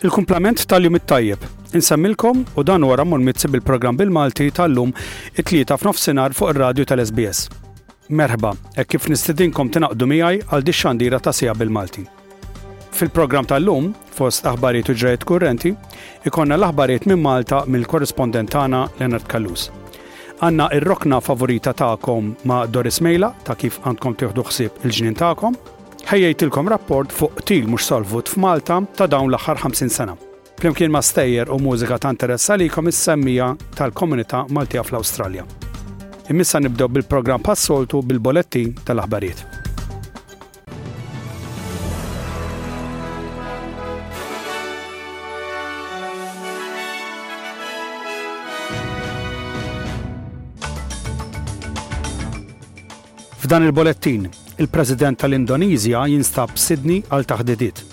Il-kumplament tal-jum it-tajjeb. Insemmilkom u dan huwa Rammon Mizzi bil-programm bil-Malti tal-lum it-Tlieta f'nofsinhar fuq ir-radju tal-SBS. Merħba, hekk kif nistidinkom tingħaqdu miegħi għal dix-xandira ta' siegħa bil-Malti. Fil-programm tal-lum, fost aħbarijiet u ġrajiet kurrenti, ikonna l-aħbarijiet minn Malta mill-korrispondent tagħna Leonard Kallus. Għanna ir-rokna favorita tagħkom ma' Doris Mejla ta' kif għandkom tieħdu ħsieb il-ġnien tagħkom. Ħejjejtilkom rapport fuq qtil mhux solvut f'Malta ta' dawn l-aħħar 50 sena. Flimkien ma' stejjer u mużika ta' interess għalikom is-semmija tal-komunità Maltija fl-Awstralja. Imma issa nibdew bil-programm bħas-soltu bil-bolettin tal-aħbarijiet. F'dan il-bolettin, il-President tal-Indonezja jinstab Sydney għal taħdidiet.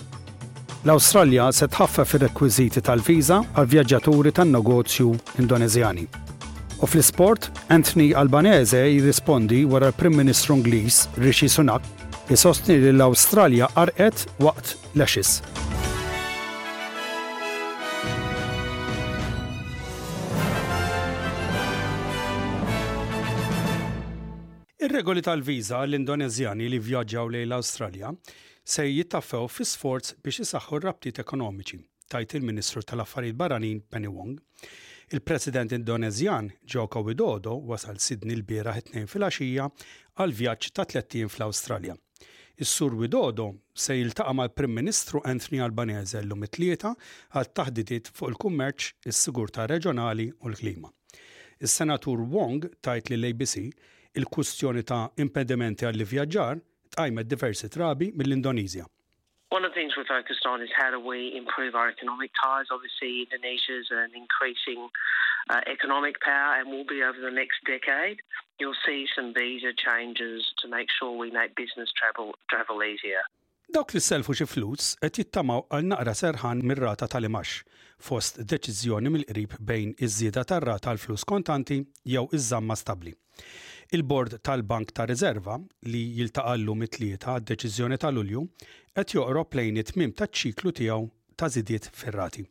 L-Awstralja se tħaffef ir-rekwiżiti tal-viża għall-vjaġġaturi tan-negozju Indoneżjani. U fl-isport, Anthony Albanese jirrispondi wara l-Prim Ministru Ingliż Rishi Sunak isostni li l-Awstralja qarqet waqt Lashes. Ir-regoli tal-viża għall-Indoneżjani li vjaġġaw lejn l-Awstralja se jittaffew fi sforz biex isaħħu r-rabtiet ekonomiċi tajt il-Ministru tal-Affarijiet Barranin Penny Wong. Il-President Indoneżjan Joko Widodo wasal Sydney l-bieraħ it-Tnejn filgħaxija għal vjaġġ ta' tlett ijiem fl-Awstralja. Is-Sur Widodo se jiltaqa' mal-Prim Ministru Anthony Albanese llum it-Tlieta għal taħdidiet fuq il-kummerċ, is-sigurtà reġjonali u l-klima. Is-Senatur Wong tajt lill-ABC il-kwistjoni ta' impedimenti għall-ivvjaġġar tqajmet diversi drabi mill-Indoneżja. One of the things we're focused on is how do we improve our economic ties. Obviously, Indonesia is an increasing economic power and will be over the next decade. You'll see some visa changes to make sure we make business travel easier. Dawk li sellfu xi flus qed jittamaw għal naqra serħan mir-rata tal-imgħax, fost deċiżjoni mill-qrib bejn iż-żieda tar-rata għall-flus kontanti jew iż-żamma stabbli. Il-Bord tal-Bank ta' Riżerva, li jiltaqa' llum it-Tlieta għad-deċiżjoni ta' Lulju, qed joqrob lejn it-tmiem taċ-ċiklu tiegħu ta' żidiet fir-rati.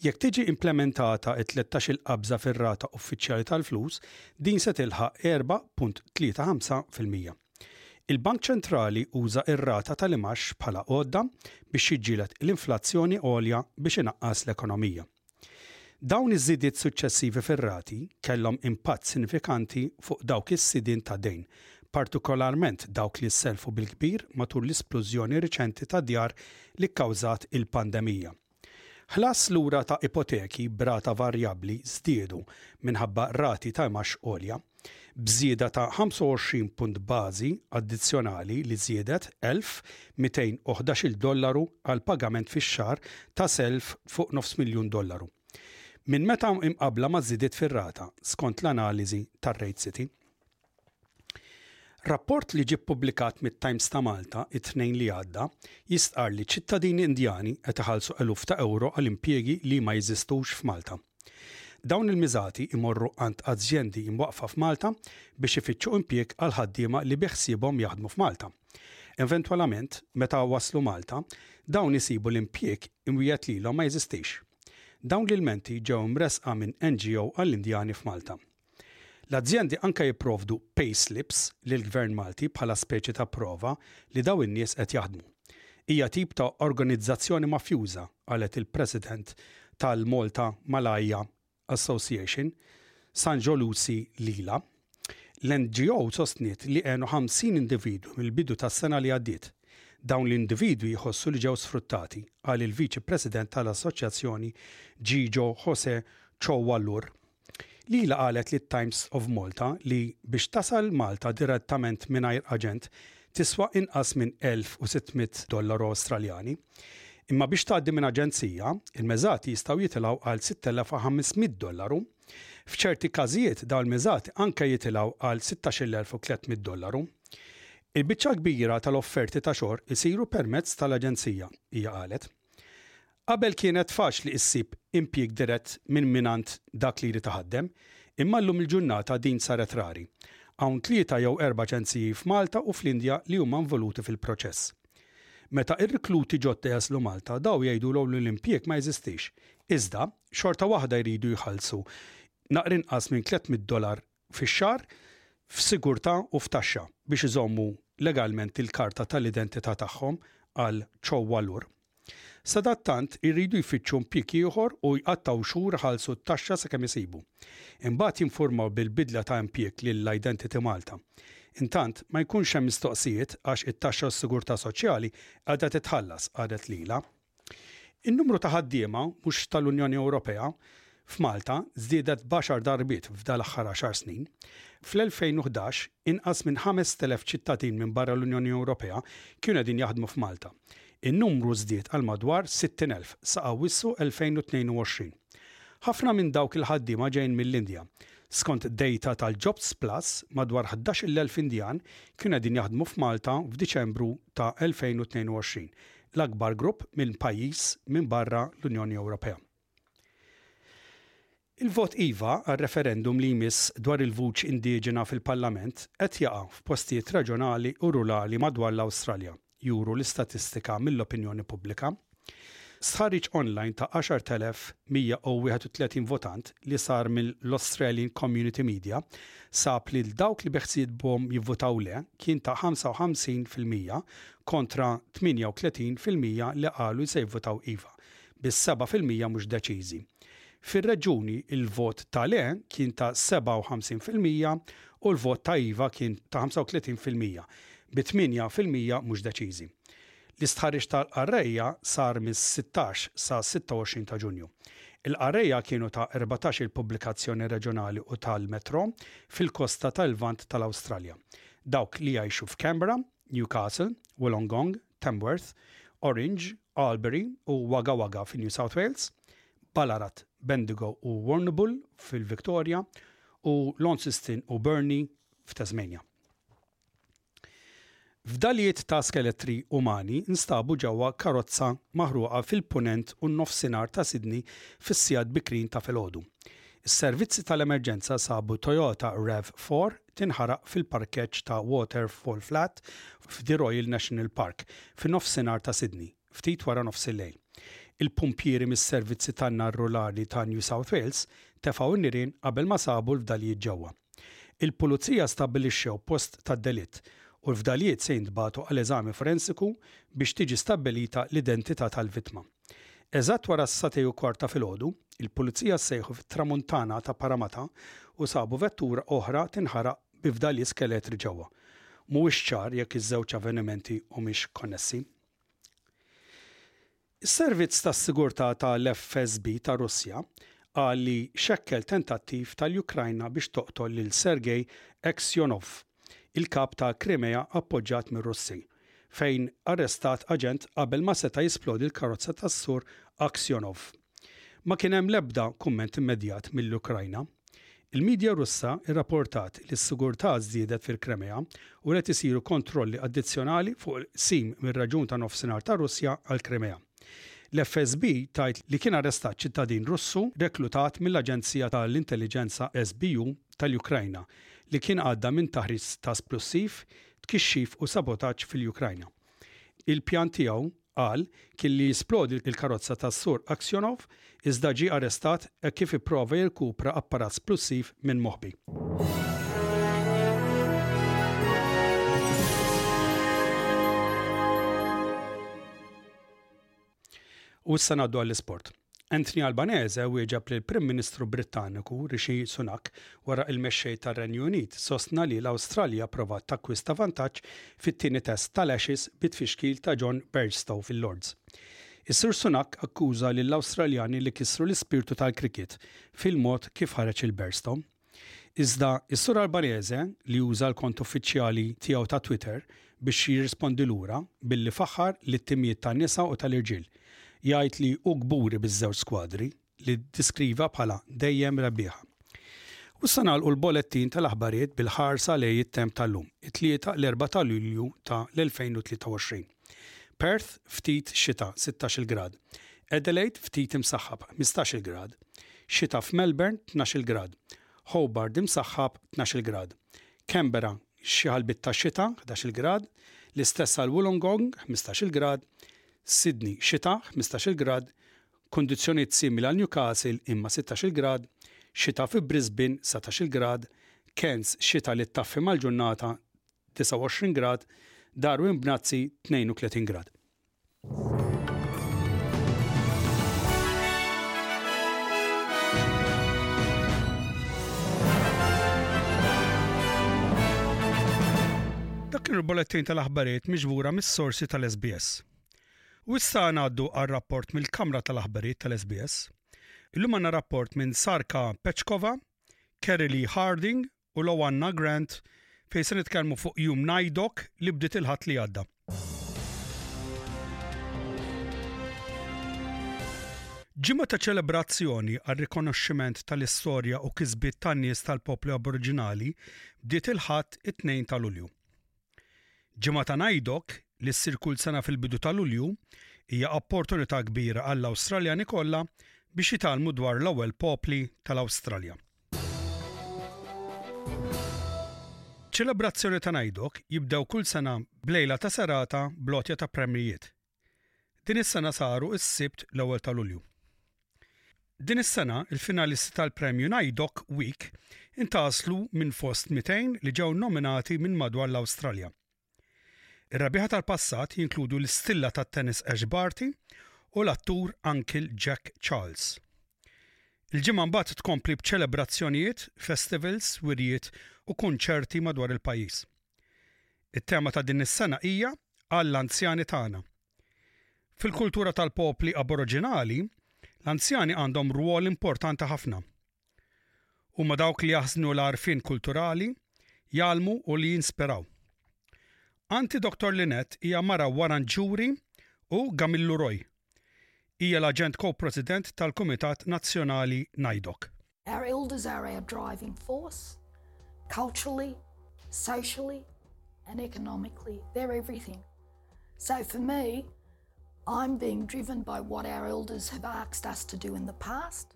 Jekk tiġi implimentata t-tlettax-il qabża fir-rata uffiċjali tal-flus, din se tilħaq 4.35 fil-mija. Il-Bank Ċentrali uża r-rata tal-imgħax bħala għodda biex jiġġieled l-inflazzjoni għolja biex inaqqas l-ekonomija. Dawn iż-żidiet suċċessivi fir-rati kellhom impatt sinifikanti fuq dawk is-sidien ta' dejn, partikolarment dawk li sellfu bil-kbir matul l-isplużjoni riċenti ta' djar li kkawżat il-pandemija. Ħlas lura ta' ipoteki b'rata varjabbli żdiedu minħabba rati ta' imgħax għolja. b'żieda ta' 25 punt bażi addizzjonali li żiedet 1,211-il dollaru għal pagament fix-xahar ta' self fuq nofs miljun dollaru minn meta mqabbla maż-żidiet fir-rata, skont l-analiżi tar-RateCity. Rapport li ġie ppubblikat mit-Times ta' Malta t-Tnejn li għadda jistqarr li ċittadini Indjani qed iħallsu eluf ta' ewro għal impjiegi li ma jeżistux f'Malta. Dawn il-miżati jmorru għand azjendi imwaqqfa f'Malta biex ifittxu impjieg għal ħaddiema li biħsiebhom jaħdmu f'Malta. Eventwalament, meta waslu Malta, dawn isibu li impjieg imwiegħed lilhom ma jeżistix. Dawn l-ilmenti ġew imressqa minn NGO għall-Indjani f'Malta. L-azjendi anke jipprovdu pay slips lill-Gvern Malti bħala speċi ta' prova li dawn in-nies qed jaħdmu. Hija tip ta' organizzazzjoni mafjuża, qalet il-President tal-Malta Malaya Association, Sanjo Lucy Lila. L-NGO sostniet li għenu 50 individwu mill-bidu tas-sena li għaddiet. Dawn l-individwi jħossu li ġew sfruttati, qal il-Viċi President tal-Assoċjazzjoni Gigio Jose Chowallur. li ilha qalet lit-Times of Malta li biex tasal Malta direttament mingħajr aġent tiswa inqas minn 1,600 dollaru Awstraljani, imma biex tgħaddi minn aġenzija, il-meżati jistgħu jitilgħu għal 6,500 dollaru. F'ċerti każijiet dawn il-meżati anke jitilgħu għal 16,300 dollaru. Il-biċċa l-kbira tal-offerti ta' xogħol isiru permezz tal-aġenzija, hija qalet. Qabel kienet faċli issib impjieg dirett minn mingħand dak li jrid iħaddem, imma llum il-ġurnata din saret rari. Hawn tlieta jew erba' aġenziji f'Malta u fl-Indja li huma involuti fil-proċess. Meta irrikluti ġodda jaslu Malta daw jgħidulhom li l-impjieg ma jeżistix, iżda xorta waħda jridu jħallsu naqrinqas minn 300 dolar fix-xahar f'sigurtà u f'taxxa biex iżommu legalment il-karta tal-identità tagħhom għal ċowwa lur. Sadattant iridu jfittxu mpjieg ieħor u jqattgħu xhur iħallsu t-taxxa sakemm isibu. Imbagħad jinfurmaw bil-bidla ta' impjieg lil Identity Malta. Intant, ma jkunx hemm mistoqsijiet għax it-taxxa u s-sigurtà soċjali qiegħda titħallas, qalet Lila. In-numru ta' ħaddiema mhux tal-Unjoni Ewropea f'Malta żdiedet b'għaxar darbiet f'dan l-aħħar għaxar snin. Fl-2011, inqas minn 5,000 ċittadin minn barra l-Unjoni Ewropea kienu qegħdin jaħdmu f'Malta. In-numru żdied għal madwar 60,000 sa Awwissu 2022. Ħafna minn dawk il-ħaddiema ġejjin mill-Indja. Skont dejta tal-JobsPlus, madwar 11,000 Indjan kienu qegħdin jaħdmu f'Malta f'Diċembru ta' 2022, l-akbar grupp minn pajjiż minn barra l-Unjoni Ewropea. Il-vot iva għar-referendum li jmiss dwar il-vuċ indiġena fil-Parlament qed jaqa' f'postijiet raġonali u rurali madwar l-Awstralja, juru l-istatistika mill-opinjoni pubblika. Stħarriġ online ta' 10,131 votant li sar mill-Australian Community Media sab li l-dawk li beħsiedbhom jivvutaw le kien ta' 55% kontra 38 fil-mija li qalu li se jivvutaw iva, bi seba' fil-mija mhux deċiżi. Fir-reġjuni, il-vot ta' le kien ta' 57 fil-mija u l-vot ta' iva kien ta' 35 fil-mija, bi tmienja fil-mija mhux deċiżi. L-istħarriġ tal-qarrejja sar mis-sittax sas-26 ta' Ġunju. Il-qarrejja kienu ta' erbatax-il pubblikazzjoni reġjonali u tal-Metro fil-kosta tal-Lvant tal-Awstralja, dawk li jgħixu f'Canberra, Newcastle, Wollongong, Tamworth, Orange, Albury u Wagga Wagga fi New South Wales, Ballarat, Bendigo u Warrnambool fil-Victoria, u Launceston u Burnie f'Tasmania. Fdalijiet ta' skelettri umani nstabu ġewwa karozza maħruqa fil-Punent u n-Nofsinhar ta' Sydney fis-sigħat bikrin ta' filgħodu. Is-servizzi tal-emerġenza sabu Toyota RAV4 tinħaraq fil-parkeġġ ta' Waterfall Flat f'The Royal National Park, fi nofsinhar ta' Sydney, ftit wara nofsillejl. Il-pumpjieri mis-Servizzi tan-Nar Rurali ta' New South Wales tefgħu n-nirien qabel ma sabu l-fdalijiet ġewwa. Il-Pulizija stabbilixxew post tad-delitt u l-fdalijiet se jintbagħtu għal eżami forensiku biex tiġi stabbilita l-identità tal-vittma. Eżatt wara s-sagħtej u kwart ta' filgħodu, il-Pulizija ssejħu fit-Tramuntana ta' Parramatta u sabu vettura oħra tinħaraq bi fdalji skeletri ġewwa. Mhuwiex ċar jekk iż-żewġ avvenimenti humiex konnessi. Is-Servizz tas-Sigurtà tal-FSB ta' Russja qal li xekkel tentattiv tal-Ukrajna biex toqtol lil Sergei Aksyonov, il-Kap ta' Krimea appoġġat mir-Russi, fejn arrestat aġent qabel ma seta' jisplodi l-karozza tas-Sur Aksyonov. Ma kien hemm l-ebda kumment immedjat mill-Ukrajna. Il-midja Russa rrapportat li s-sigurtà żdiedet fil-Krimea u li qed isiru kontrolli addizzjonali fuq il-qsim mir-Reġjun tan-Nofsinhar tar-Russja għall-Krimea. L-FSB tgħid li kien arrestat ċittadin Russu reklutat mill-aġenzija tal-intelliġenza SBU tal-Ukrajna li kien għadda minn taħriġ ta' splussiv, tkixxif u sabotaġġ fil-Ukrajna. Il-pjan tiegħu, qal, kien li jisplodi l-karozza tas-Sur Aksyonov iżda ġie arrestat hekk kif ipprova jirkupra apparat splussiv minn moħbi. U issa ngħaddu għall-isport. Anthony Albanese wieġeb li l-Prim Ministru Brittaniku Rishi Sunak wara il-mexxej tar-Renju Unit sostna li l-Awstralja provat takkwista vantaġġ fit-tieni test tal-Ashes bit-tfixkil ta' John Bergstow fil-Lords. Is-Sur Sunak akkuża lill-Awstraljani li kissru l-ispirtu tal-cricket fil-mod kif ħareġ il-Bearstorm. Iżda is-Sur Albanese, li uża l-kont uffiċjali tiegħu ta' Twitter biex jirrispondi lura billi faħħar lit-timijiet tan-nisa u tal-irġiel, jgħid li hu kburi biż-żewġ skwadri. li ddeskriva bħala dejjem rebbieħa. U issa nagħlqu l-bolettin tal-aħbarijiet bil-ħarsa lejn it-temp tal-lum, it-Tlieta l-Erbgħa ta' Lulju ta' l-2023. Perth ftit xita, 16-il grad. Adelaide ftit imsaħħab, 15-il grad. Xita f'Melbourne, 12-il grad. Hobart imsaħħab, 12-il grad. Canberra xi ħalbit ta' xita, 11-il grad. L-istess għal Wollongong, 15-il grad. Sydney xita, 15-il grad. Kundizzjonijiet simili għal Newcastle imma sittax-il grad, xita fi Brisbane, dsatax-il grad, Cairns, xita li ttaffi mal-ġurnata, 29 grad, Darwin b'nazzi, 32 grad. Dak kien il-Bulettin tal-Aħbarijiet miġbura mis-sorsi tal-SBS. U issa ngħaddu għal rapport mill-Kamra tal-Aħbarijiet tal-SBS. Illum għandna rapport minn Sarka Pechkova, Kerry Lee Harding u Loanna Grant fejn se nitkellmu fuq Jum Najdok li bdiet il-Ħadd li għadda. Ġimgħa ta' ċelebrazzjoni għal rikonoxximent tal-istorja u kisbiet tan-nies tal-popli Aboriġinali bdiet il-Ħadd it-2 ta' Lulju. Ġimgħa ta' NAIDOC, li ssir kull sena fil-bidu ta' Lulju, hija opportunità kbira għall-Awstraljani kollha biex jitgħallmu dwar l-ewwel popli tal-Awstralja. Ċelebrazzjoni ta' NAIDOC jibdew kull sena b'lejla ta' serata bl-għotja ta' premjijiet, Din is-sena saru s-Sibt l-ewwel ta' Lulju. Din is-sena il-finalisti tal-premju NAIDOC Week intgħażlu minn fost 200 li ġew nominati minn madwar l-Awstralja. Ir-rebbieħa tal-passat jinkludu l-istilla tat-tennis Ash Barty u l-attur Uncle Jack Charles. Il-ġimgħa mbagħad tkompli b'ċelebrazzjonijiet, festivals, wirjiet u kunċerti madwar il-pajjiż. It-tema ta' din is-sena hija Għall-Anzjani Tagħna. Fil-kultura tal-popli Aboroġinali, l-anzjani għandhom rwol importanti ħafna. Huma dawk li jaħżnu l-għarfien kulturali, jgħallmu u li jinspiraw. Anti Doktor Lynette hija mara Waranġuri u Gamilluroy. Hija l-aġent ko-president tal-Kumitat Nazzjonali NAIDOC. Our elders are our driving force, culturally, socially, and economically. They're everything. So for me, I'm being driven by what our elders have asked us to do in the past,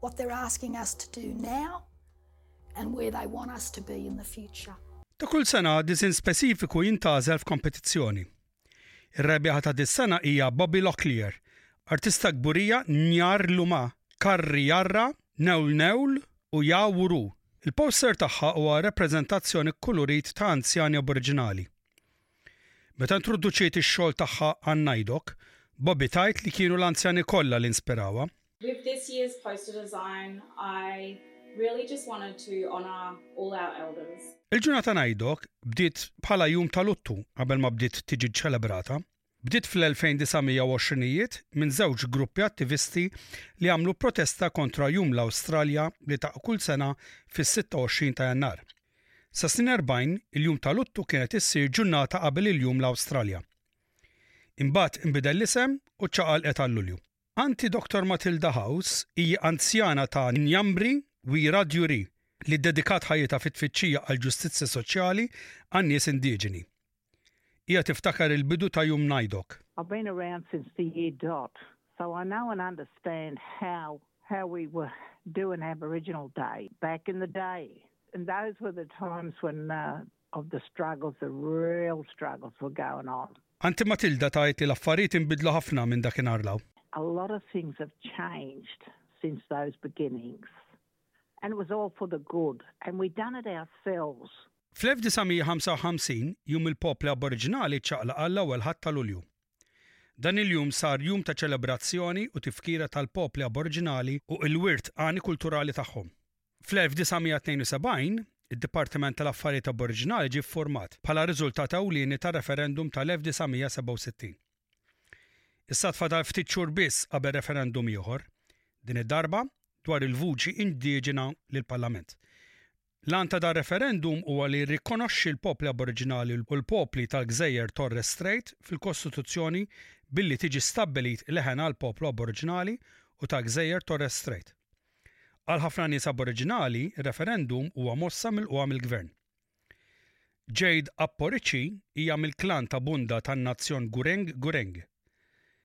what they're asking us to do now, and where they want us to be in the future. Ta' kull sena disin speċifiku jintazel f'kompetizzjoni. Ir-rebbieħa ta' dis-sena hija Bobby Locklear, artista kburija Njar Luma, Karri Jarra, Newl Newl u Ja Wuru. Il-poster tagħha huwa rappreżentazzjoni kkulurit ta' anzjani Aboriġinali. Meta introduċiet ix-xogħol tagħha għan-NAIDOC, Bobby tgħid li kienu l-anzjani kollha li nspirawha. With this year's poster design I really just wanted to honour all our elders. Il-ġurnata NAIDOC bdiet bħala jum ta' luttu qabel ma bdiet tiġi ċċelebrata. Bdiet fl-1920ijiet minn żewġ gruppi attivisti li għamlu protesta kontra Jum l-Awstralja li taq kull sena fis-26 ta' Jannar. Sas-snin erbgħin, il-jum ta' luttu kienet issir ġurnata qabel il-Jum l-Awstralja. Imbagħad inbidel l-isem u ċċaqalqet għal Lulju. Anti Doctor Matilda House hi anzjana ta' Njambri Wira Djuri li ddedikat ħajjitha fit-tfittxija għall-ġustizzja soċjali għan-nies indiġeni. Hija tiftakar il-bidu ta' Jum Naidok. I've been around since the year dot so I know and understand how how we were doing Aboriginal Day back in the day and those were the times when of the struggles, the real struggles were going on. Anti Matilda tgħid li l-affarijiet inbidlu ħafna minn dakinhar 'l hawn. A lot of things have changed since those beginnings and it was all for the good, and we done it ourselves. Fl-1955, Jum il-Popli Aboriġinali ċċaqlaq għall-ewwel Ħadd ta' Lulju. Dan il-jum sar jum ta' ċelebrazzjoni u tifkira tal-popli Aboriġinali u il-wirt għani kulturali tagħhom. Fl-1972, id-Dipartiment tal-Affarijiet Aboriġinali ġie ffurmat, bħala riżultat ewlieni tar-referendum tal-1967. Issa tfadal ftit xhur biss qabel referendum ieħor, din id-darba dwar il-vuċi indiġena lill-Parlament. L-għan ta' dan referendum huwa li jirrikonoxxi l-popli Aboriġinali u l-popli tal-gżejjer Torres Strait fil-Kostituzzjoni billi tiġi stabbilit leħen għall-poplu Aboriġinali u tal-gżejjer Torres Strait. Għal ħafna nies Aboriġinali, ir-referendum huwa mossa milqugħa mill-gvern. Jade Aporici hija mill-klan ta' Bunda tan-nazzjon Gureng Gureng.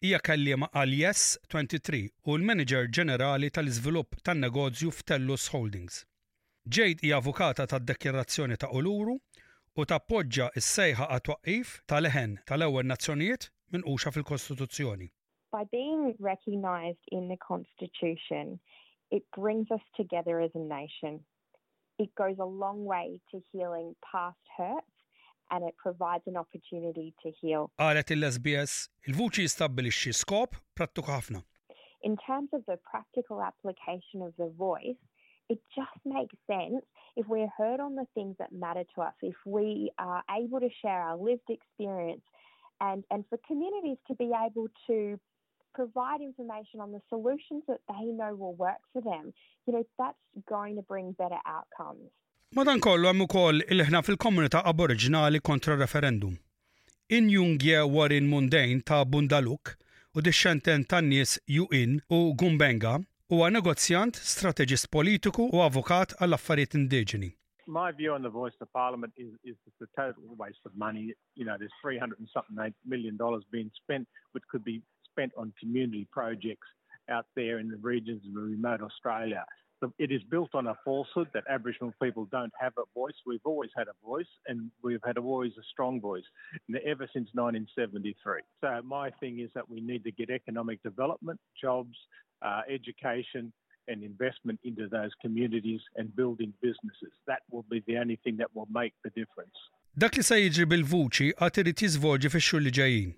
Hija kelliema għal Yes 23 u l-Maniġer Ġenerali tal-Iżvilupp tan-Negozju f'Tellus Holdings. Jade hi avukata tad-Dekjarazzjoni ta' Uluru u tappoġġa s-sejħa għat-twaqqif ta' leħen tal-ewwel nazzjonijiet minquxa fil-Kostituzzjoni. By being recognised in the Constitution, it brings us together as a nation. It goes a long way to healing past hurts and it provides an opportunity to heal. SBS il-vuċi skop ħafna. In terms of the practical application of the voice, it just makes sense if we're heard on the things that matter to us, if we are able to share our lived experience and, and for communities to be able to provide information on the solutions that they know will work for them, you know, that's going to bring better outcomes. Madankollu hemm ukoll il-ħna fil-komunità aboriġinali kontra referendum. In Jungje Warin Mundane ta' Bundaluk u dixxentent tan-nies Yuin u Gumbenga, huwa negozjant, strateġist politiku u avukat għall-affarijiet indiġeni. My view on the voice of parliament is, is it's a total waste of money. You know, there's 300 and something million dollars being spent, which could be spent on community projects out there in the regions of remote Australia. it is built on a falsehood that Aboriginal people don't have a voice. We've always had a voice, and we've had always a strong voice ever since 1973. So my thing is that we need to get economic development, jobs, uh, education, and investment into those communities and building businesses. That will be the only thing that will make the difference. Dak li se jiġri bil-vuċi għad irid jiżvolġi fix-xhur li ġejjin.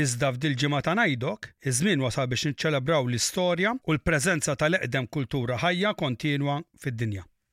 Iżda f'dil ġimgħa ta' ngħidok, iż-żmien wasal biex niċċelebraw l-istorja u l-preżenza tal-eqdem kultura ħajja kontinwa fid-dinja.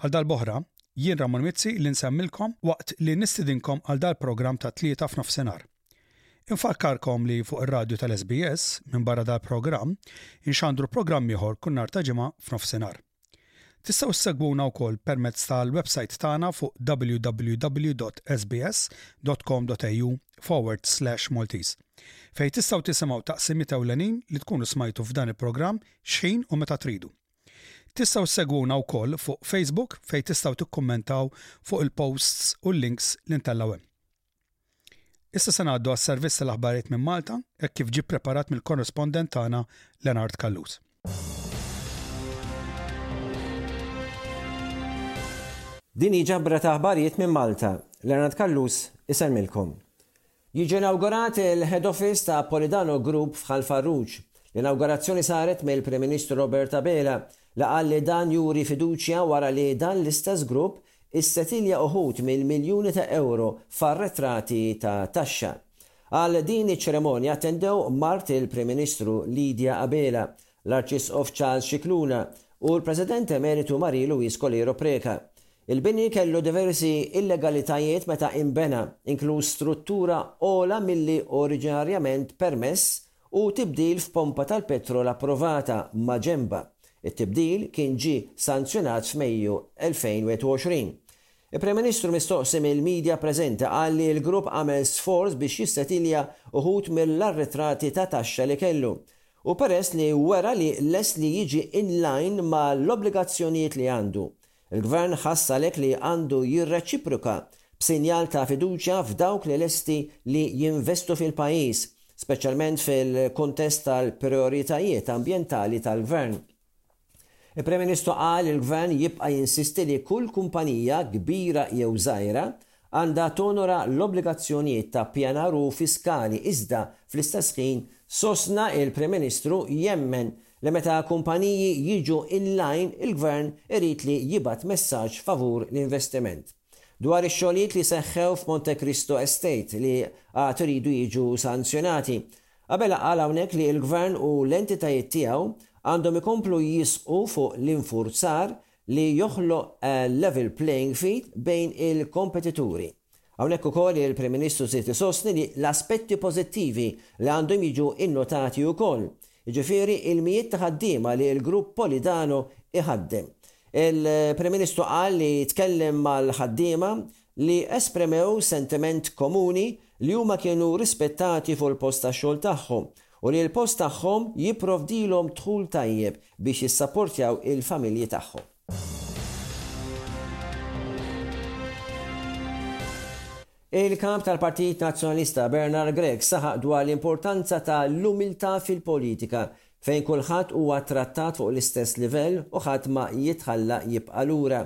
Għal darb'oħra, jien Ramon Mizzi li nsemmilkom waqt li nistidinkom għal dal-programm tat-Tlieta f'Nofsinhar. Infakkarkom li fuq ir-radju tal-SBS, minbarra dal-programm, inxandru programm ieħor kull nhar ta' Ġimgħa f'Nofsinhar. Tistgħu ssegwuna wkoll permezz tal-websajt tagħna fuq www.sbs.com.au/maltese, fejn tistgħu tisimgħu taqsimiet ewlenin li tkunu smajtu f'dan il-programm x'ħin u meta tridu. Tistgħu ssegwuna wkoll fuq Facebook fejn tistgħu tikkummentaw fuq il-posts u l-links li ntellgħu hemm. Issa se ngħaddu għas-servizz tal-aħbarijiet minn Malta hekk kif ġie ppreparat mill-korrespondent tagħna Lenard Callus. Din hi ġabra ta' aħbarijiet minn Malta. Lenard Callus isellmilkom. Jiġi inawgurat il-Head Office ta' Polidano Group f'Ħal Farruġ. L-inawgurazzjoni saret mill-Prim Ministru Robert Abela li qal li dan juri fiduċja wara li dan l-istess grupp issetilja uħud mill-miljuni ta' ewro f'arretrati ta' taxxa. Għal din iċ-ċerimonja attendew mart il-Prim Ministru Lydia Abela, l-Arċisqof Charles Scicluna u l-President Emeritu Marie Louise Colero Preca. Il-bini kellu diversi illegalitajiet meta inbena, inkluż struttura ogħla milli oriġinarjament permess u tibdil f'pompa tal-petrol approvata maġenbha. It-tibdil kien ġie sanzjonat f'Mejju 2021. Il-Prim Ministru mistoqsi mill-media preżenti qal li l-grupp għamel sforz biex jissetilja uħud mill-arretrati ta' taxxa li kellu u peress li wera li lest li jiġi in line ma' l-obbligazzjonijiet li għandu. Il-Gvern ħass għalhekk li għandu jirreċiproka b'sinjal ta' fiduċja f'dawk li lesti li jinvestu fil-pajjiż, speċjalment fil-kuntest tal-prijoritajiet ambjentali tal-Gvern. Il-Prim Ministru qal li l-Gvern jibqa' jinsisti li kull kumpanija, kbira jew żgħira, għandha tonora l-obbligazzjonijiet ta' ppjanar u fiskali iżda, fl-istess ħin, sostna li l-Prim Ministru jemmen li meta kumpaniji jiġu l-għajn il-Gvern irid li jibgħat messaġġ favur l-investiment. Dwar ix-xogħlijiet li seħħew f'Monte Cristo Estate li għad iridu jiġu sanzjonati, Abela qal hawnhekk li l-Gvern u l-entitajiet tiegħu għandhom ikomplu jisqu fuq l-infurzar li joħloq level playing feed bejn il-kompetituri. Hawnhekk ukoll il-Prim Ministru żied isostni li l-aspetti pożittivi li għandhom jiġu nnotati ukoll, jiġifieri l-mijiet ta' ħaddiema li l-grupp Polidano jħaddem. Il-Prim Ministru qal li tkellem mal-ħaddiema li esprimew sentiment komuni li huma kienu rispettati fuq il-post tax-xogħol tagħhom u li l-post tagħhom jipprovdilhom dħul tajjeb biex jissaportjaw il-familji tagħhom. Il-Kap tal-Partit Nazzjonalista Bernard Grech saħaq dwar l-importanza ta' l-umiltà fil-politika fejn kulħadd huwa trattat fuq l-istess livell u ħadd ma jitħalla jibqa' lura.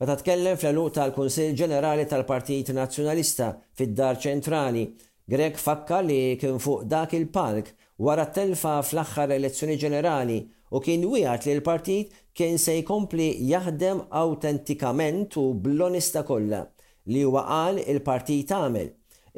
Meta tkellem fl-għeluq tal-Kunsill Ġenerali tal-Partit Nazzjonalista fid-Dar Ċentrali, Grech fakkar li kien fuq dak il-palk wara t-telfa fl-aħħar elezzjoni ġenerali u kien wiegħed li l-partit kien se jkompli jaħdem awtentikament u bl-onesta kollha li huwa qal il-partit għamel.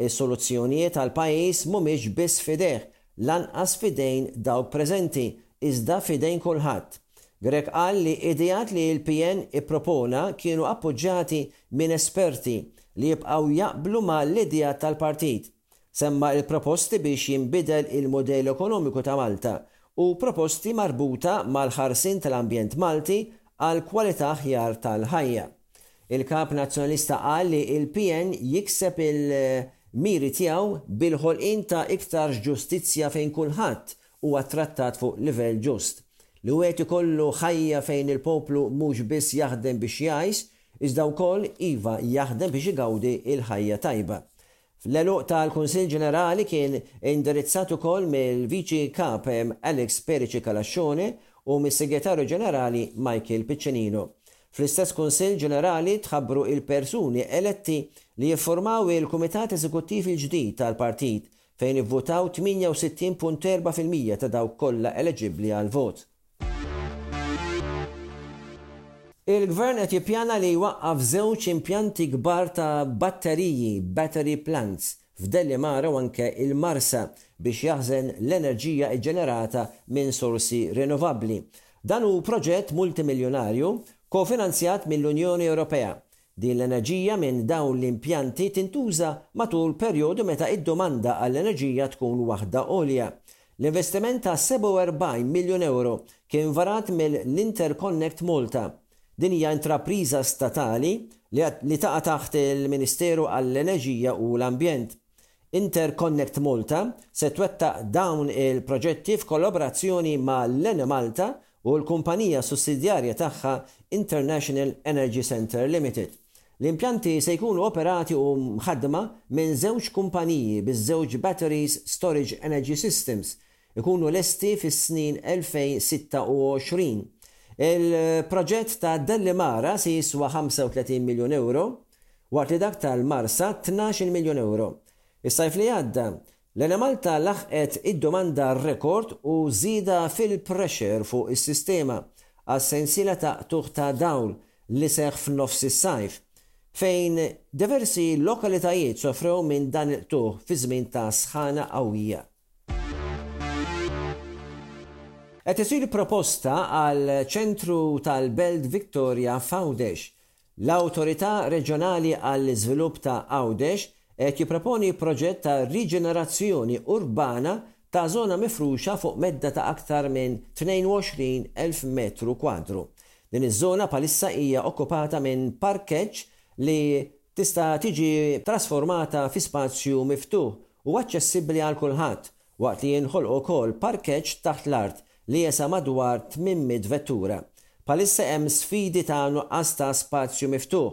Is-soluzzjonijiet għall-pajjiż mhumiex biss f'idejh, lanqas f'idejn dawk preżenti, iżda f'idejn kulħadd. Grech qal li ideat li l-PN ippropona kienu appoġġjati minn esperti li jibqgħu jaqblu ma' l-ideat tal-partit. Semma l-proposti biex jinbidel il-mudell ekonomiku ta' Malta u proposti marbuta mal-ħarsien tal-ambjent Malti għal kwalità aħjar tal-ħajja. Il-Kap Nazzjonalista qal li l-PN jikseb il-miri tiegħu bil-ħolqien ta' iktarx ġustizzja fejn kulħadd huwa ttrattat fuq livell ġust, li wieħed ikollu ħajja fejn il-poplu mhux biss jaħdem biex jgħix, iżda wkoll, iva, jaħdem biex igawdi l-ħajja tajba. Fl-għeluq tal-Kunsill Ġenerali kien indirizzat ukoll mill-Viċi Kap Alex Perici Calascione u mis-Segretarju Ġenerali Michael Piccinino. Fl-istess Kunsill Ġenerali tħabbru il-persuni eletti li jiffurmaw il-Kumitat Eżekuttiv il-ġdid tal-Partit fejn ivvutaw 68.4 fil-mija ta' dawk kollha eleġibbli għall-vot. Il-Gvern qed jippjana li jwaqqaf żewġ impjanti kbar ta' batteriji, battery plants, f'Delimara u anke il-Marsa biex jaħżen l-enerġija ġġenerata minn sorsi rinnovabbli. Dan hu proġett multimiljunarju kofinanzjat mill-Unjoni Ewropea Din l-enerġija minn dawn l-impjanti tintuża matul perjodu meta id-domanda għall-enerġija tkun waħda għolja. L-investiment ta' 47 miljun ewro kien varat mill-Interconnect Malta. Din hija intrapriża statali li taqa' taħt il-Ministeru għall-Enerġija u l-Ambjent. Interconnect Malta se twettaq dawn il-proġetti f'kollaborazzjoni ma' l-Enemalta u l-kumpanija sussidjarja tagħha International Energy Centre Limited. L-impjanti se jkunu operati u mħaddma minn żewġ kumpaniji biż-żewġ batteries storage energy systems ikunu lesti fis-snin 2026. Il-proġett ta' Dellimara se jiswa €35 miljun waqt li dak tal-Marsa tnax-il miljun euro. Is-sajf li għadda, L-Enemalta laħqet id-domanda rekord u żieda fil-pressure fuq is-sistema għal sensiela ta' qtugħ ta' dawl li seħħ f'nofs is-sajf, fejn diversi lokalitajiet sofrew minn dan il-qtugħ fi żmien ta' sħana qawwija. Qed isir proposta għal ċentru tal-Belt Victoria f'Għawdex, L-Awtorità Reġjonali għall-Iżvilupp ta' Għawdex qed jipproponi proġett ta' riġenerazzjoni urbana ta' żona mifruxa fuq medda ta' aktar minn 22,000 metru kwadru. Din iż-żona bħalissa hija okkupata minn parkeġġ li tista' tiġi trasformata fi spazju miftuħ u aċċessibbli għal kulħadd, waqt li jinħolqu wkoll parkeġġ taħt l-art li jesa' madwar 800 vettura. Bħalissa hemm sfidi ta' nuqqas ta' spazju miftuħ,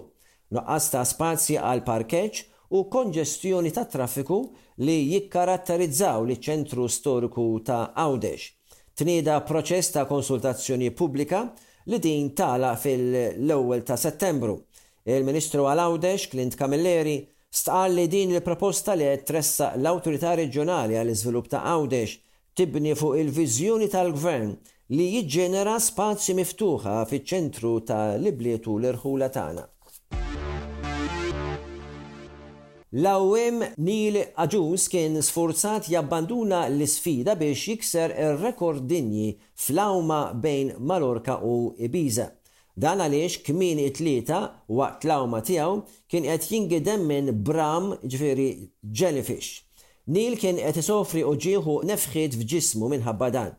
nuqqas ta' spazji għal parkeġġ u konġestjoni tat-traffiku li jikkaratterizzaw liċ-ċentru storiku ta' Għawdex. Tnieda proċess ta' konsultazzjoni pubblika li din tagħlaq fil-ewwel ta' Settembru Il-Ministru għal Għawdex, Clint Camilleri, stqarr li din il-proposta li qed tressaq l-Awtorità Reġjonali għall-Iżvilupp ta' Għawdex tibni fuq il-viżjoni tal-Gvern li jiġġenera spazji miftuħa fiċ-ċentru ta' l-ibliet u l-irħula tagħna. L-għuwiem Neil Agius kien sfurzat jabbanduna l-isfida biex jikser ir-rekord dinji fl-għuma bejn Malorka u Ibiza. Dan għaliex kmieni t-Tlieta, waqt l-għawma tiegħu, kien qed jingidem minn bram, jiġifieri jellyfish. Neil kien qed isofri uġigħ u nefħiet f'ġismu minħabba dan.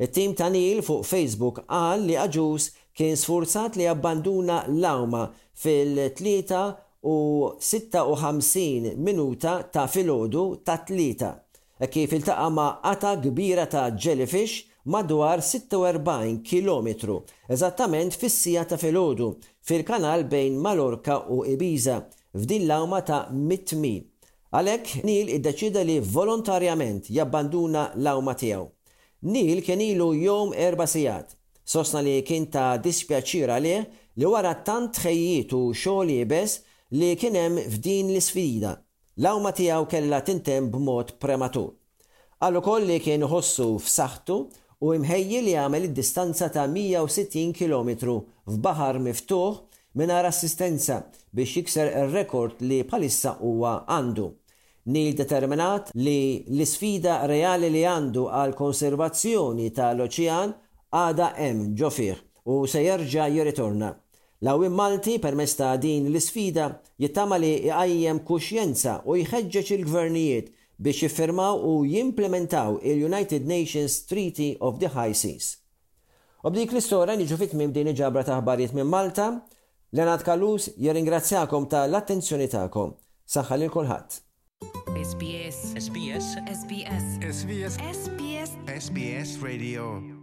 It-tim ta' Neil fuq Facebook qal li Agius kien sfurzat li abbanduna l-għawma fil-53 minuta ta' filgħodu tat-Tlieta, Hekk kif iltaqa' ma' qatgħa kbira ta' jellyfish madwar 46 kilometru, eżattament fis-siegħa ta' filgħodu, fil-kanal bejn Mallorca u Ibiza, f'din l-għawma ta' mitt mil. Għalhekk, Neil iddeċieda li volontarjament jabbanduna l-għawma tiegħu. Neil kien ilu jgħum erba' sigħat. Sostna li kien ta' dispjaċir għalih li wara tant tħejjijiet u xogħol iebes li kien hemm f'din l-isfida, L-għawma tiegħu kellha tintemm b'mod prematur. Qal ukoll li kien iħossu f'saħħtu u imħejji li jagħmel id-distanza ta' 160 kilometru f'baħar miftuħ mingħajr assistenza biex jikser ir-rekord li bħalissa huwa għandu. Neil determinat li l-isfida reali li għandu għall-konservazzjoni tal-oċean għadha hemm ġo fih u se jerġa' jirritorna. L-Għawwiem Malti, permezz ta' din l-isfida, jittama li jqajjem kuxjenza u jħeġġeġ il-gvernijiet biex jiffirmaw u jimplimentaw il-United Nations Treaty of the High Seas. U b'dik l-istorja niġu fi tmiem din il-ġabra ta' aħbarijiet minn Malta. Leonard Callus jirringrazzjakom ta' l-attenzjoni tagħkom. Saħħa lil kulħadd. SBS. SBS. SBS. SBS. SBS. SBS Radio.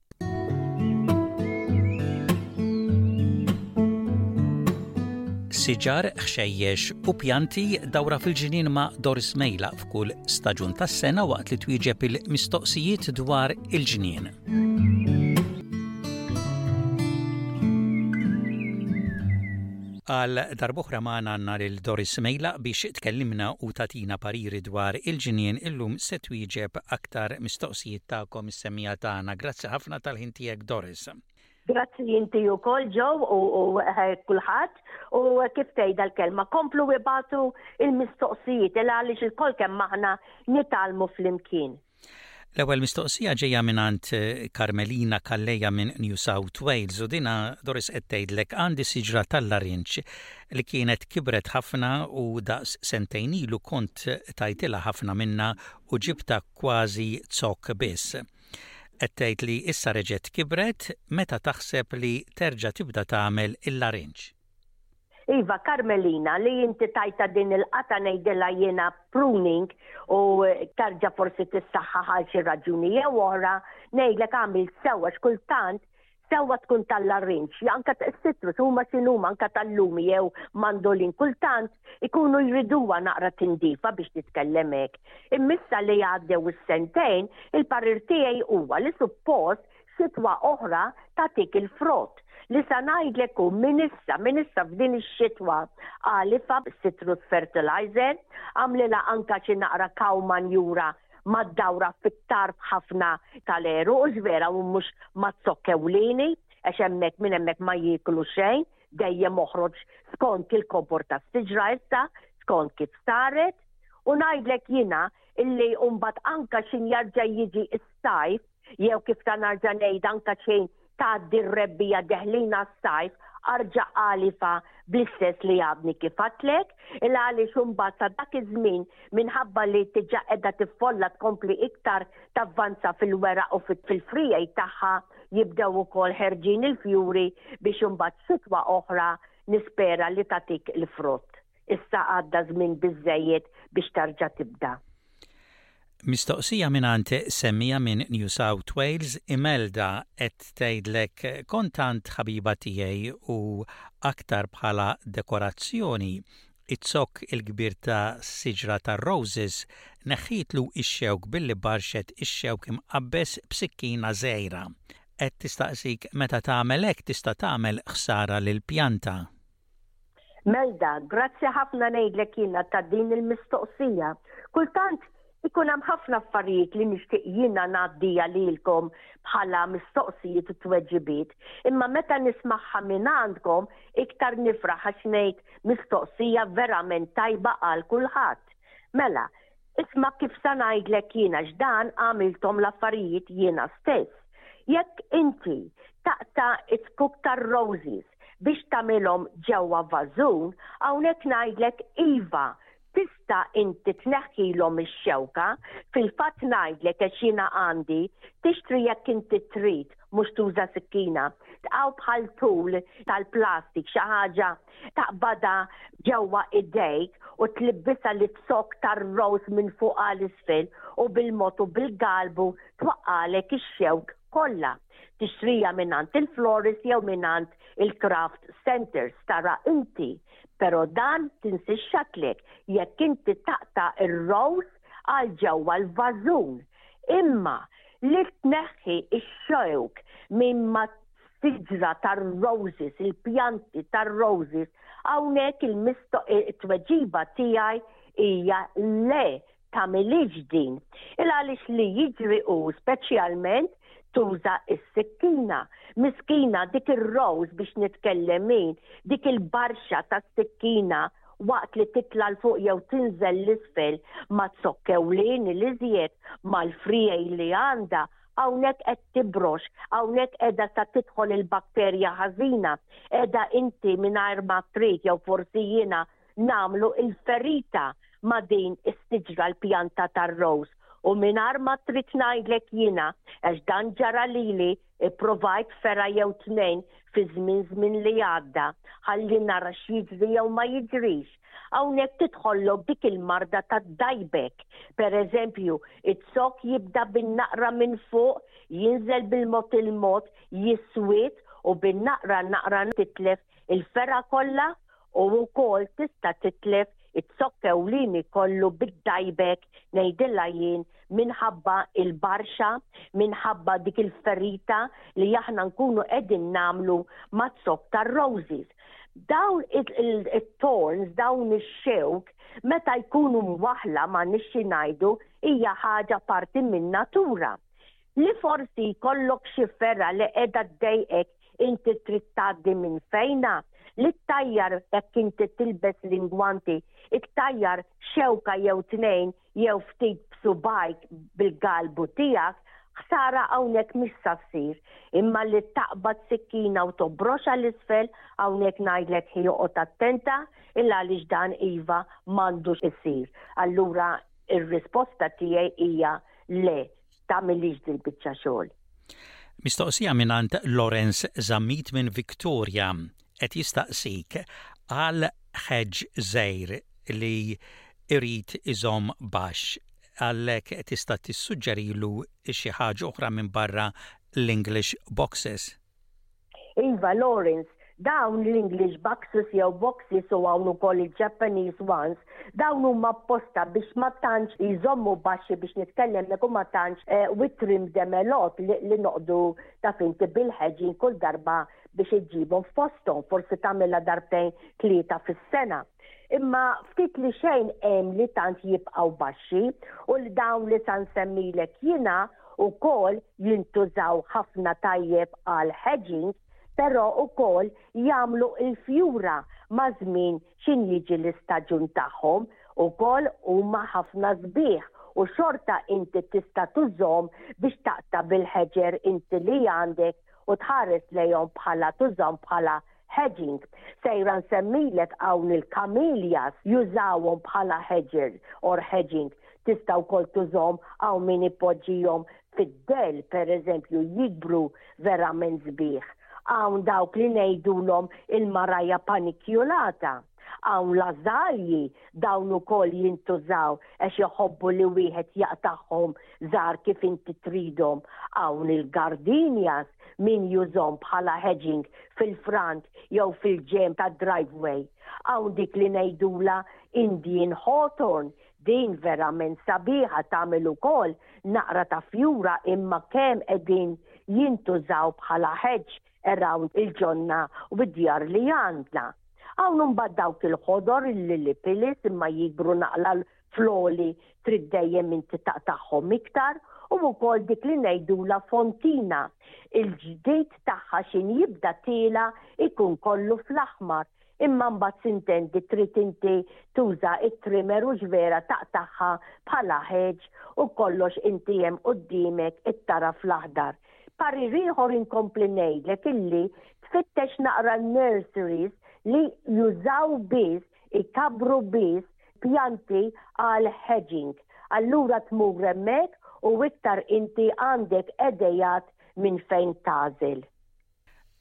siġar, ħxejjex u pjanti dawra fil-ġinien ma' Doris Mejla f'kull staġun tas-sena waqt li twieġeb il-mistoqsijiet dwar il-ġnien. Għal darb'oħra magħna għandna lil Doris Mejlaq biex tkellimna u tagħtina pariri dwar il-ġnien illum se twieġeb aktar mistoqsijiet tagħkom is-semmiegħa tagħna. Grazzi ħafna tal-ħin tiegħek Doris. Grazzi inti wkoll Joe u kulħadd u kif tgħidha l-kelma komplu ibatu il-mistoqsijiet il għaliex il-kol kemm aħna nitalmu flimkien. L-ewwel mistoqsija ġejja mingħand Carmelina Calleja minn New South Wales u dina Doris qed tgħidlek għandi siġra tal-larinġ li kienet kibret ħafna u daqs sentejn ilu kont tajtilha ħafna minnha u ġibtha kważi zokk biss. Qed tgħid li issa reġgħet kibret, meta taħseb li terġa' tibda tagħmel il-larinġ? Iva, Carmelina, li inti tajta din il-qata ngħidilha jiena pruning u tarġa forsi tissaħħa għal xi raġuni jew oħra, ngħidlek għamil sewwa x'kultant sewwa tkun tal-arrinġ, anka s-sitrus huma x'inhuma anka tal-lumi jew mandolin kultant ikunu jriduha naqra tindifa biex titkellem hekk. Immissa li għaddew is-sentejn, il-parir tiegħi huwa li suppost Xitwa oħra tagħtik il-frott li sa ngħidlek hu minn issa, minn issa f'din ix-xitwa għalifha b'citrus fertilizer, agħmlilha anke xi naqra cow manjura ma ddawrha fit-tarf ħafna tal-għeruq u żverha u mhux maz-zokk ewlieni għax hemmhekk minn hemmhekk ma jieklu xejn, dejjem oħroġ skont kif kobor tas-siġra issa, skont kif saret, u ngħidlek jiena illi mbagħad anke xi jarġa' jiġi s-sajf, Jew kif ta' narġa' ngħid anke xejn tgħaddi r-rebbija deħlin għas-sajf arġa' għalifa bl-istess li għadni kif għadtlek, il għaliex imbagħad sa dak iż-żmien minħabba li diġà qiegħda tiffolla tkompli iktar tavvanza fil-weraq u fil-friegħi tagħha jibdew ukoll ħerġin il-fjuri biex imbagħad f'sitwa oħra nispera li tagħtik il-frott. Issa għadda żmien biżżejjed biex tarġa' tibda. Mistoqsija mingħand semmija minn New South Wales, Imelda qed tgħidlek kont tant ħabiba tiegħi u aktar bħala dekorazzjoni, iz-zokk il-kbir ta' siġra tar-roses neħħietlu x-xewk billi barxet ix-xewk imqabbes b'sikkina żgħira. Qed tistaqsik meta tagħmel hekk tista' tagħmel ħsara lill-pjanta. Melda, grazzi ħafna ngħidlek jiena ta' din il-mistoqsija. Kultant ikun hemm ħafna affarijiet li nixtieq jiena ngħaddi għalilkom bħala mistoqsijiet u tweġibiet, imma meta nismagħha minn għandkom iktar nifraħ għax ngħid mistoqsija verament tajba għal kulħadd. Mela, isma' kif se ngħidlek jiena x'dan għamilthom l-affarijiet jiena stess. Jekk inti taqta' it-tkuk tar-roses ħsibt biex tagħmilhom ġewwa vażun, hawnhekk ngħidlek iva, tista' inti tneħħilhom ix-xewka, fil-fatt ngħidlek għax jiena għandi, tixtri jekk inti trid, mhux tuża sikkina, tqaw bħal tool tal-plastik xi ħaġa taqbadha ġewwa idejk u tlibbisha li tsokk tar-rose minn fuq għal isfel u bil-mod u bil-galbu twaqqagħlek ix-xewk kollha. Tixtriha mingħand il-florist jew mingħand il-craft centres, tara inti, però dan tinsixxatlek jekk inti taqta' r-rose għal ġewwa l-vażun. Imma li tneħħi x-xewk minn ma' siġra tar-roses, il-pjanti tar-roses, hawnhekk il-mistoq, it-tweġiba tiegħi hija le, tagħmilhiex din. Il għaliex li jiġri hu speċjalment tuża s-sikkina. Miskina dik ir-rose biex nitkellem min, dik il-barxa tas-sikkina waqt li titla l fuq jew tinżel l isfel ma tsokkewlin li żjed mal-frijaj li għandha hawnhekk qed tibrox, hawnhekk qiegħda sa tidħol il-bakterja ħażina, qiegħda inti mingħajr ma trid jew forsi jiena nagħmlu l-ferita ma' din is-siġra l-pjanta tar-rose u mingħajr ma trid ngħidlek jiena għax dan ġara lili ipprovajt fergħa jew tnejn fi żmien żmien li għadda ħalli nara x'jiġri jew ma jiġrix. Hawnhekk tidħollok dik il-marda tad-dieback. Pereżempju, iz-zokk jibda bin-naqra minn fuq, jinżel bil-mod il-mod, jiswid u bin-naqra naqra titlef il-fergħa kollha u wkoll tista' titlef iz-zokk ewlieni kollu bid-dieback ngħidilha jien minħabba l-barxa, minħabba dik il-ferita li aħna nkunu qegħdin nagħmlu maz-zokk tar-roses. Dawn it-thorns, dawn ix-xewk, meta jkunu mwaħħla ma nix xi ngħidu, hija ħaġa parti min-natura. Li forsi jkollok xi fergħa li qiegħda ddejqek Inti trid tgħaddi minn fejna? Li ttajjar jekk inti tilbes l-ingwanti, ittajjar xewka jew tnejn jew ftit b'subgħajk bil-galbu tiegħek, ħsara hawnhekk mhix sa ssir. Imma li taqbad sikkina u tobroxha 'l isfel, hawnhekk ngħidlek ħi oqgħod attenta 'l għaliex dan iva m'għandux isir. Allura r-risposta tiegħi hija le. tagħmilix dil-biċċa xogħol. Mistoqsija mingħand Lorenz Zammit minn Victoria qed jistaqsik għal ħeġġ żgħir li jrid iżomm baxx għalhekk tista' tissuġġerilu xi ħaġa oħra minn barra l-English boxes. Iva, Lawrence, dawn l-English boxes jew boxes u hawn ukoll il-Japanese ones, dawn huma apposta biex ma tantx jżommu baxxi biex nitkellem hekk u ma tantx we trim them a lot li noqgħdu taf inti bil-ħeġin kull darba biex iġġibhom f'posthom, forsi tagħmilha darbtejn tlieta fis-sena. Imma ftit li xejn hemm li tant jibqgħu baxxi u li dawn li sa nsemmilek jiena wkoll jintużaw ħafna tajjeb għal hedging però wkoll jagħmlu l-fjura maż-żmien x'in jiġi l-istaġun tagħhom ukoll huma ħafna sbieħ u xorta inti tista' tużhom biex taqta' bil-ħeġer inti li għandek u tħares lejhom bħala tużahom bħala hedging. Sejra nsemmilek hawn il-camellias jużawhom bħala hedger or hedging. Tista' wkoll tużahom hawn min ipoġġihom fid-dell pereżempju jikbru verament sbieħ. Hawn dawk li ngħidulhom il-marajja paniculata. Hawn l-ażalji, dawn ukoll jintużaw għax iħobbu li wieħed jaqtagħhom żgħar kif inti tridhom. Hawn il-gardenias, min jużhom bħala hedging fil-front jew fil-ġenb tad-driveway. Hawn dik li ngħidulha Indian hawthorn, din verament sabiħa tagħmel ukoll naqra ta' fjura imma kemm qegħdin jintużaw bħala hedge around il-ġonna u d-djar li għandna. Hawn mbagħad dawk il-ħodor il-lili pilis imma jikbru naqla fl-għoli trid dejjem inti taqtagħhom iktar u wkoll dik li ngħidula fontina. Il-ġdid tagħha x'in jibda tiela jkun kollu fl-aħmar. Imma mbagħad sintendi trid inti tuża it-trimmer u x'vera taqtagħha bħala ħeġ u b'kollox inti hemm quddiemek it-taraf l-aħdar. Parir ieħor inkompli ngħidlek illi tfittex naqra n-nurseries li jużaw biss, ikabbru biss pjanti għal hedging. Allura tmur hemmhekk u iktar inti għandek edejat minn fejn tagħżel.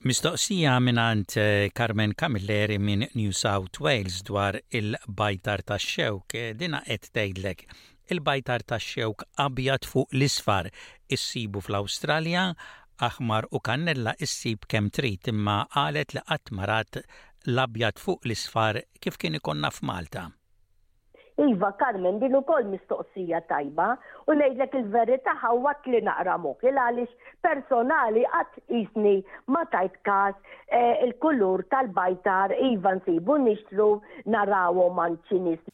Mistoqsija mingħand Carmen Camilleri minn New South Wales dwar il-bajtar tax-xewk, dinha qed tgħidlek, Il-bajtar tax-xewk abjad fuq l-isfar issibu fl-Awstralja, aħmar u kannella issib kemm trid imma qalet li qatt ma rat l-abjad fuq l-isfar kif kien ikollna f'Malta. Iva Carmen din ukoll mistoqsija tajba u ngħidlek il-verità ħawwatli naqra moħħi l-għaliex personali qatt qisni ma tajt każ il-kulur tal-bajtar iva nsibu nixtru narawhom għand xi nies